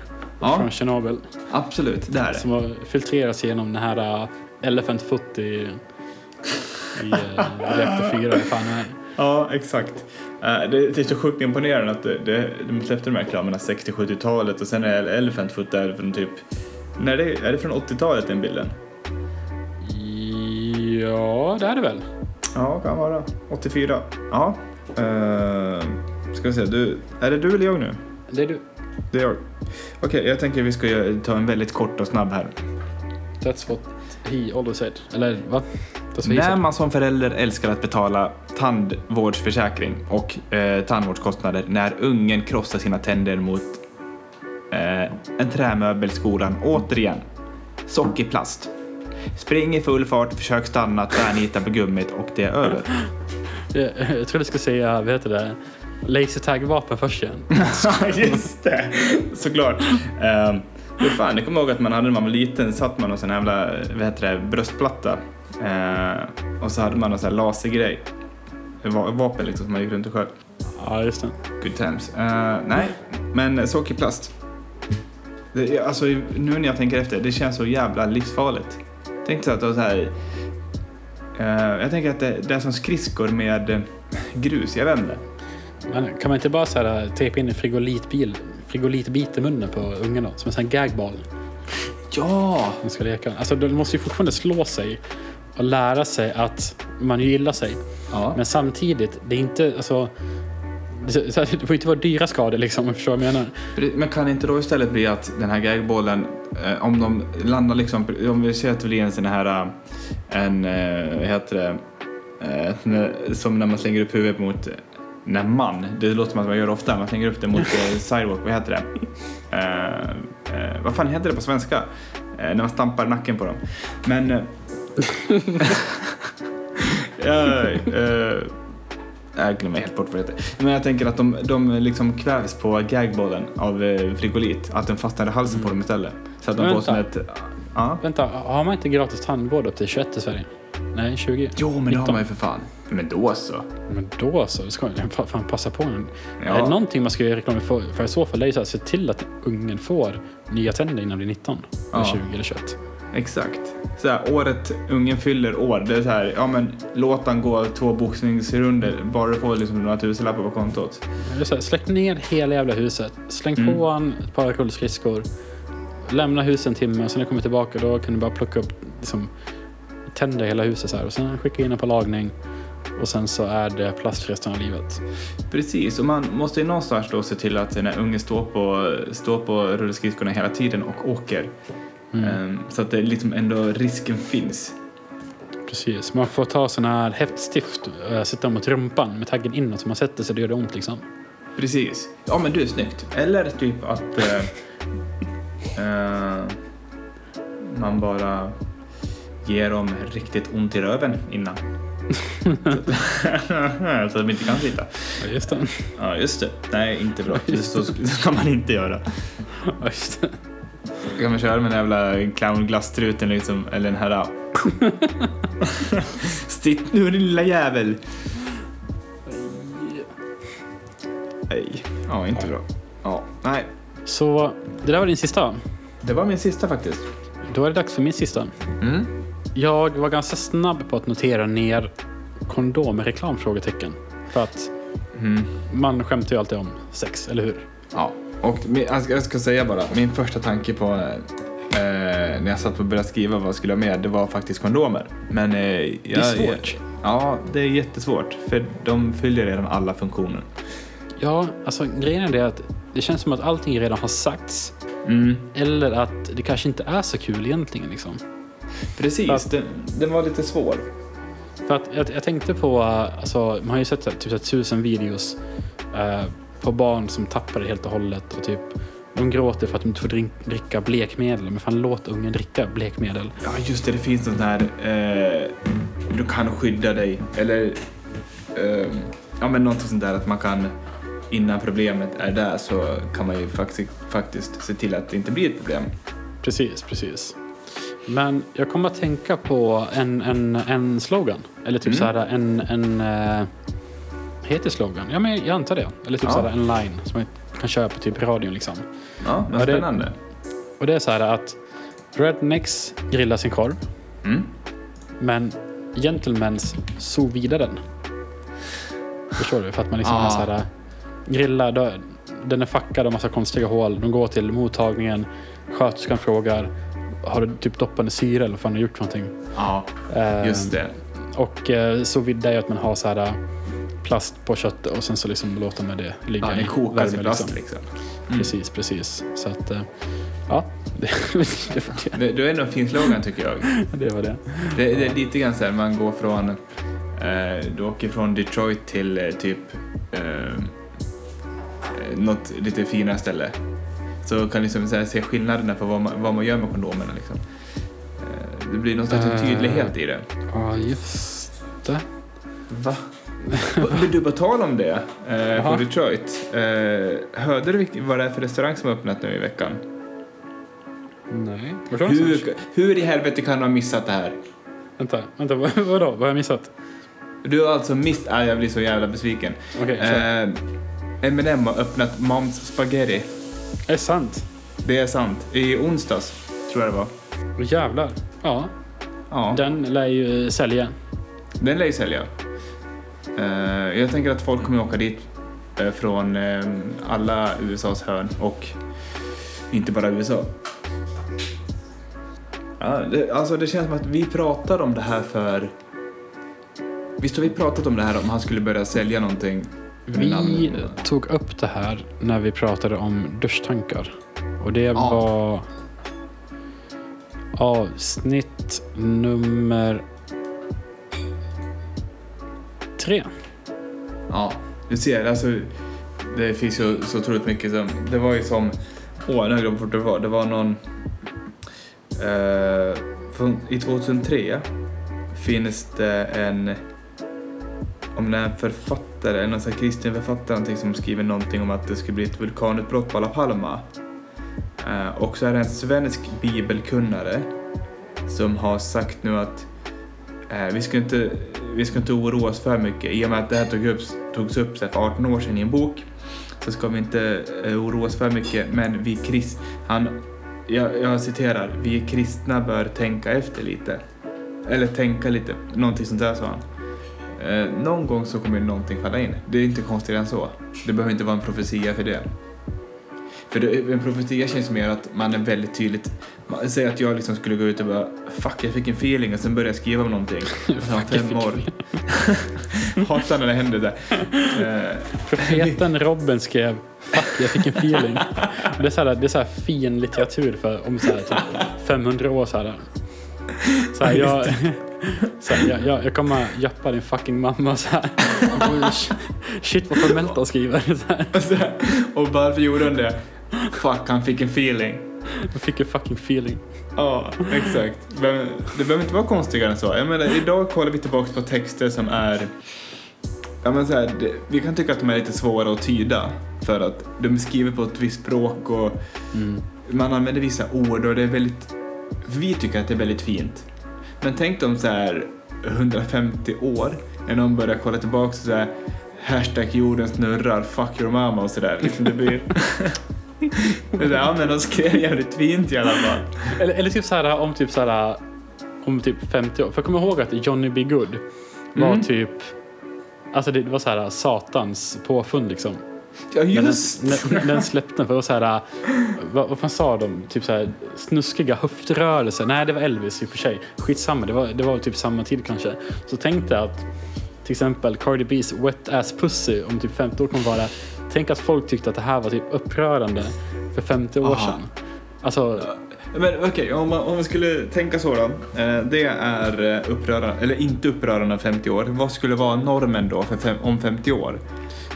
Ja. från Tjernobyl. Absolut, det är det. Som har filtrerats genom den här uh, Elephant Foot i, i uh, reaktor 4. vad fan det? Ja, exakt. Eh, Det det är så sjukt imponerande att det, det, de släppte de här reklamerna 60-70-talet och sen är Elephant Foot där från typ... När det, är det från 80-talet den bilden? Ja, det är det väl. Ja, kan vara. 84. Ja. Uh, ska vi se, du, är det du eller jag nu? Det är du. Det är jag. Okej, jag tänker vi ska ta en väldigt kort och snabb här. That's what he always said. Eller va? När man som förälder älskar att betala tandvårdsförsäkring och eh, tandvårdskostnader när ungen krossar sina tänder mot eh, en trämöbel i skolan, återigen, sockerplast. Spring i full fart, försök stanna, tvärnita på gummit och det är över. Jag, jag tror du ska säga, vad heter det? Lasertag-vapen först igen. (laughs) Just det, såklart. Um, fan, jag kommer ihåg att man hade när man var liten, satt man någon sån jävla, vad heter det, bröstplatta. Eh, och så hade man någon sån här lasergrej. Va- Vapen liksom som man gick runt och sköt. Ja, just det. Good times. Eh, nej, men sockerplast. Det, alltså, nu när jag tänker efter, det känns så jävla livsfarligt. Tänk så att det var så här... eh, jag tänker att det, det är som skridskor med eh, grus, jag inte. Men kan man inte bara så här, tejpa in en frigolitbil, frigolitbit i munnen på ungen då? Som en sån här gagball. Ja! De ska leka. Alltså, de måste ju fortfarande slå sig och lära sig att man gillar sig. ja. Men samtidigt, det är inte, alltså... Det, så det får inte vara dyra skador liksom, om du förstår vad jag menar. Men kan inte då istället bli att den här gagbollen, eh, om de landar liksom, om vi ser att det blir en sån här, eh, en, eh, vad heter det, eh, som när man slänger upp huvudet mot när man, det låter som att man gör ofta, man slänger upp det mot (laughs) sidewalk, vad heter det? Vad fan heter det på svenska? När man stampar nacken på dem. Men... (laughs) (laughs) Ja, jag glömmer helt bort vad det heter. Men jag tänker att de, de liksom kvävs på gagbollen av eh, frigolit. Att den fastnar i halsen på dem istället. Så att de får som vänta. ett... Ja. Vänta, har man inte gratis tandvård upp till 21 i Sverige? Nej, 20? Jo, men det har 19. man ju för fan. Men då så. Men då så, ska man fan passa på. En. Ja. Är det någonting man ska göra reklam för, för i så fall, det är ju så här, se till att ungen får nya tänder innan den blir 19. Eller Ja. 20 eller 21. Exakt. Så här, året ungen fyller år, det är så här, ja men låt han gå två boxningsrunder bara du får liksom några tusenlappar på kontot. Det är så här, släck ner hela jävla huset. Släng Mm. på en ett par rullskridskor. Lämna huset en timme sen när du kommer tillbaka då kan du bara plocka upp liksom, tänder i hela huset så här. Och sen skicka in den på lagning. Och sen så är det plast resten av livet. Precis, och man måste ju någonstans då se till att den här ungen står på, står på rullskridskorna hela tiden och åker. Mm. Ehm, så att det liksom ändå risken finns. Precis. Man får ta sån här häftstift och sätta mot rumpan med taggen inåt så man sätter sig det gör det ont liksom. Precis. Ja men du, snyggt. Eller typ att eh, eh, man bara ger dem riktigt ont i röven innan. (laughs) så att de inte kan sitta. Ja, just det. Ja, just det. Nej, inte bra. Så ska man inte göra. Ja, just det. Då kan man köra med den jävla clownglasstruten liksom, eller den här... Stitt (laughs) nu din lilla jävel! Nej, ja inte bra. Ja, nej. Så det där var din sista. Det var min sista faktiskt. Då är det dags för min sista. Mm. Jag var ganska snabb på att notera ner kondomreklam? Frågetecken. För att Mm. man skämtar ju alltid om sex, eller hur? Ja, och min, jag, ska, säga bara, min första tanke på, eh, när jag satt och började skriva vad jag skulle ha med, det var faktiskt kondomer. Men, eh, jag, Det är svårt. ja, det är jättesvårt. För de fyller redan alla funktioner. Ja, alltså grejen är det att det känns som att allting redan har sagts. Mm. Eller att det kanske inte är så kul egentligen. Liksom. Precis, Fast- den, den var lite svår. För att jag, jag tänkte på, uh, alltså, man har ju sett typ så här, tusen videos uh, på barn som tappar det helt och hållet. Och typ, de gråter för att de inte får dricka blekmedel. Men fan låt ungen dricka blekmedel. Ja, just det. Det finns sånt här... Eh, du kan skydda dig. Eller... Eh, ja, men någonting sånt där att man kan... Innan problemet är där så kan man ju faktiskt, faktiskt se till att det inte blir ett problem. Precis, precis. Men jag kommer att tänka på en, en, en slogan. Eller typ Mm. så här en... en uh, heter slogan? Ja, men jag antar det. Eller typ Ja. så här en line som man kan köra på typ radion liksom. Ja, men det- spännande. Och det är så här att Rednecks grillar sin korv. Mm. Men Gentlemans sous den. Förstår du? För att man liksom Ah. så här, grillar, då, den är fackad av massa konstiga hål. De går till mottagningen, sköterskan frågar har du typ doppande syra eller vad fan har du gjort för någonting? Ja, Eh, just det. Och eh, sous vide är ju att man har så här eh, plast på köttet och sen så liksom låter man det ligga Ja, i värme, plast liksom. Mm. Precis, precis. Så att, eh, ja, (laughs) det, det, var det. Det, det är ändå en fin slogan tycker jag. (laughs) det var det. Det, det är lite grann så här, man går från... Eh, du åker från Detroit till eh, typ... Eh, något lite finare ställe. Så kan liksom så här, se skillnaderna på vad man, vad man gör med kondomerna. Liksom. Eh, det blir någon slags Eh. tydlighet i det. Ja, just det. Va? (laughs) Men du, på tal om det, eh, på Detroit. Eh, hörde du vad det är för restaurang som har öppnat nu i veckan? Nej. Hur, hur i helvete kan du ha missat det här? Vänta, vänta vad, vadå? Vad har jag missat? Du har alltså missat... Ah, jag blir så jävla besviken. Okej, kör. Eh, M&M har öppnat Moms Spaghetti. Är det sant? Det är sant. I onsdags, tror jag det var. Jävlar. Ja, Ja, den, den lär ju sälja. den lär ju sälja. Eh, jag tänker att folk kommer åka dit eh, från eh, alla USAs hörn och inte bara USA. Ja, det, alltså det känns som att vi pratade om det här för... Visst har vi pratat om det här om han skulle börja sälja någonting? Vi tog upp det här när vi pratade om duschtankar. Och det Ja. var avsnitt nummer tre. Ja, du ser. Alltså, det finns ju så otroligt mycket som... Det var ju som... Åh, nu har jag glömt bort det var. Det var någon... Eh, från, I 2003 finns det en... Om det är en författare, en sån här kristen författare någonting som skriver någonting om att det skulle bli ett vulkanutbrott på La Palma. Eh, och så är det en svensk bibelkunnare som har sagt nu att Eh, vi, ska inte, vi ska inte oroa oss för mycket. I och med att det här tog upp, togs upp för 18 år sedan i en bok så ska vi inte eh, oroa oss för mycket. Men vi krist, han, jag, jag citerar, vi kristna bör tänka efter lite. Eller tänka lite, någonting sånt där sa han. Eh, någon gång så kommer någonting falla in. Det är inte konstigare än så. Det behöver inte vara en profetia för det. För det, en profetia känns mer att man är väldigt tydligt... Säg att jag liksom skulle gå ut och bara Fuck, jag fick en feeling och sen började jag skriva om någonting. (laughs) Fuck, fem år. (laughs) Hatar när det händer där. Eh, Profeten Robin skrev Fuck, jag fick en feeling. Det är så här, det är så här fin litteratur för om så här, typ 500 år. Så här. Så här, jag, (laughs) så här, jag, jag, jag kommer jappa din fucking mamma. Så här. Shit vad formellt de skriver. Så här. och, så, och varför gjorde han det? Fuck, han fick en feeling. (laughs) Jag fick en fucking feeling. Ja, exakt. Men det behöver inte vara konstigare än så. Jag menar, idag kollar vi tillbaka på texter som är... Ja, men så här, det, vi kan tycka att de är lite svåra att tyda för att de är skrivna på ett visst språk och Mm. man använder vissa ord och det är väldigt... Vi tycker att det är väldigt fint. Men tänk om så här 150 år när någon börjar kolla tillbaka så här hashtag jorden snurrar, fuck your mama och sådär. Liksom det blir... (laughs) det ja men de skrev jävligt fint i alla fall. Eller, eller typ så här om typ så här om typ 50 år. För jag kommer ihåg att Johnny B. Good var Mm. typ Alltså det var så här satans påfund liksom. Ja, Men just den, den, den släppte för att så här, vad, vad fan sa de? Typ så här, snuskiga höftrörelser. Nej, det var Elvis i och för sig. Skitsamma, det var, det var typ samma tid kanske. Så tänkte jag att till exempel Cardi B's Wet Ass Pussy om typ 50 år kommer vara Tänk att folk tyckte att det här var typ upprörande för 50 år Aha. sedan. Alltså, Men okej, om, man, om man skulle tänka så då. Eh, det är eh, upprörande, eller inte upprörande om 50 år. Vad skulle vara normen då fem, om 50 år?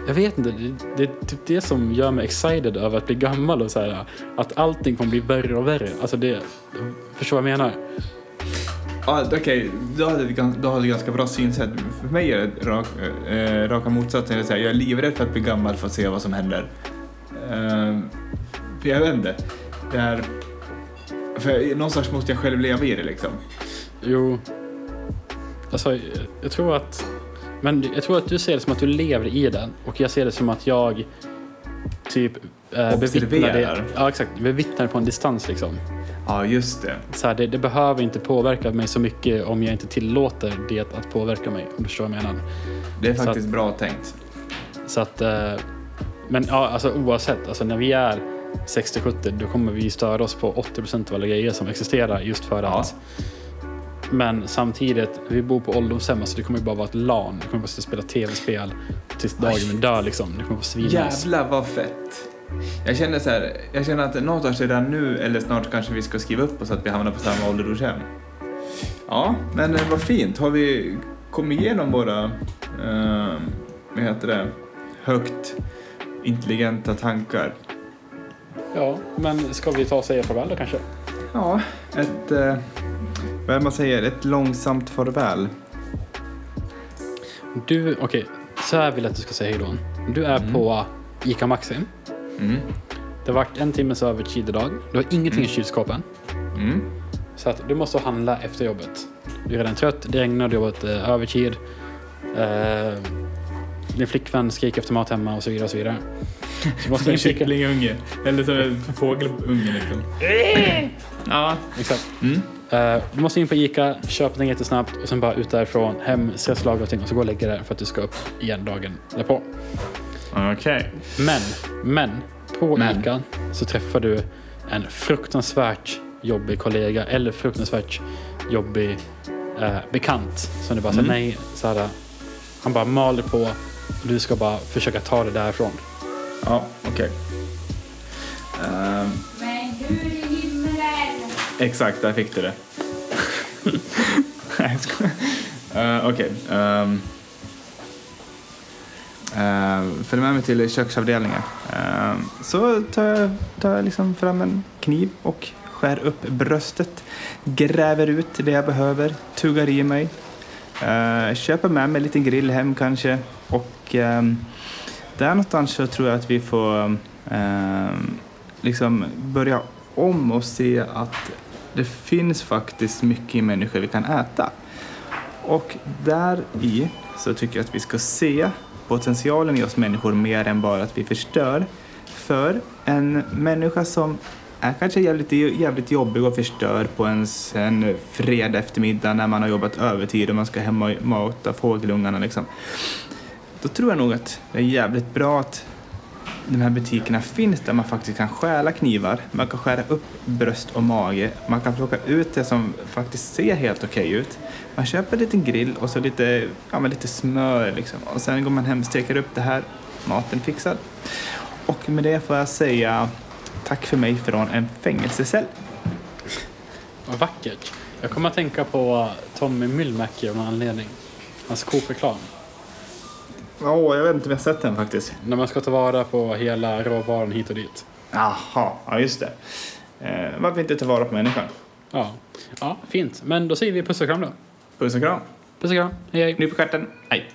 jag vet inte, det, det är typ det som gör mig excited över att bli gammal och så här, att allting kommer bli värre och värre. Alltså det, förstår vad jag menar? Okej, då har du ett då har du ett ganska bra synsätt. För mig är det rak, eh, raka motsatsen. Jag, är livrädd för att bli gammal för att se vad som händer. Eh, för jag vet inte. Det är... För någonstans måste jag själv leva i det liksom. Jo. Alltså, jag- jag tror att... Men jag tror att du ser det som att du lever i den och jag ser det som att jag typ eh. Observerar. Ja, exakt. Bevittnar det på en distans liksom. Ja, just det. Så här, det, det behöver inte påverka mig så mycket om jag inte tillåter det att påverka mig. Om du förstår vad jag menar. Det är faktiskt bra tänkt. Så att... Eh, men ja, alltså oavsett. Alltså när vi är 60-70 då kommer vi störa oss på 80% av alla grejer som existerar just för Ja. att Men samtidigt, vi bor på ålderdomshem, så det kommer ju bara vara ett LAN. Det kommer bara spela tv-spel tills dagen vi dör liksom. Det kommer vara svinnice. Jävlar vad fett. Jag känner så här, jag känner att någonstans redan nu eller snart kanske vi ska skriva upp oss att vi hamnar på samma ålderdomshem. Ja, men eh, vad fint. Har vi kommit igenom våra, eh, vad heter det, högt intelligenta tankar? Ja, men ska vi ta och säga farväl då kanske? Ja, ett, eh, vad är man säger, ett långsamt farväl. Du, okej, så här vill jag att du ska säga hej då. Du är Mm. på ICA Maxi. Mm. Det har varit en timmes övertid idag. Du har ingenting i kylskåpen. Mm. Så att du måste handla efter jobbet. Du är redan trött, det regnar, du har jobbat eh, övertid. Eh, din flickvän skriker efter mat hemma och så vidare. Och så vidare. Så du måste (laughs) Som en kycklingunge, eller som en fågelunge liksom. (laughs) Ja. Exakt. Mm. Eh, du måste in på Ica, köpa någonting jättesnabbt och sen bara ut därifrån, hem, stressa laga allting och så gå och lägga dig för att du ska upp igen dagen därpå. Okej. Men, men, på Men. Ica så träffar du en fruktansvärt jobbig kollega eller fruktansvärt jobbig eh, bekant som du bara säger Mm. nej, så här, han bara maler på och du ska bara försöka ta det därifrån. Ja, okej. Ehm, Men Gud i himmelen! Exakt, där fick du det. (laughs) Nej, jag skojar. Uh, Okej. ehm. Eh, uh, följ med mig till köksavdelningen. Uh, så tar jag, tar jag liksom fram en kniv och skär upp bröstet. Gräver ut det jag behöver, tuggar i mig. Uh, köper med mig en liten grill hem kanske. Och ehm, där någonstans så tror jag att vi får ehm, liksom börja om och se att det finns faktiskt mycket i människor vi kan äta. Och där i så tycker jag att vi ska se potentialen i oss människor mer än bara att vi förstör. För en människa som är kanske jävligt, jävligt jobbig och förstör på ens en fredag eftermiddag när man har jobbat övertid och man ska hem och mata fågelungarna liksom. Då tror jag nog att det är jävligt bra att de här butikerna finns där man faktiskt kan stjäla knivar, man kan skära upp bröst och mage, man kan plocka ut det som faktiskt ser helt okej ut. Man köper en liten grill och så lite, ja, men lite smör liksom. och sen går man hem och steker upp det här, maten fixad. Och med det får jag säga tack för mig från en fängelsecell. Vad vackert. Jag kommer att tänka på Tommy Myllmäki av någon anledning. Hans Coop-reklam. Åh, jag vet inte om jag har sett den faktiskt. När man ska ta vara på hela råvaran hit och dit. Jaha, ja just det. Eh, varför inte ta vara på människan? Ja, ja fint. Men då säger vi puss och kram då. Puss och kram. Puss och kram. Hej hej. Nyp på stjärten. Hej.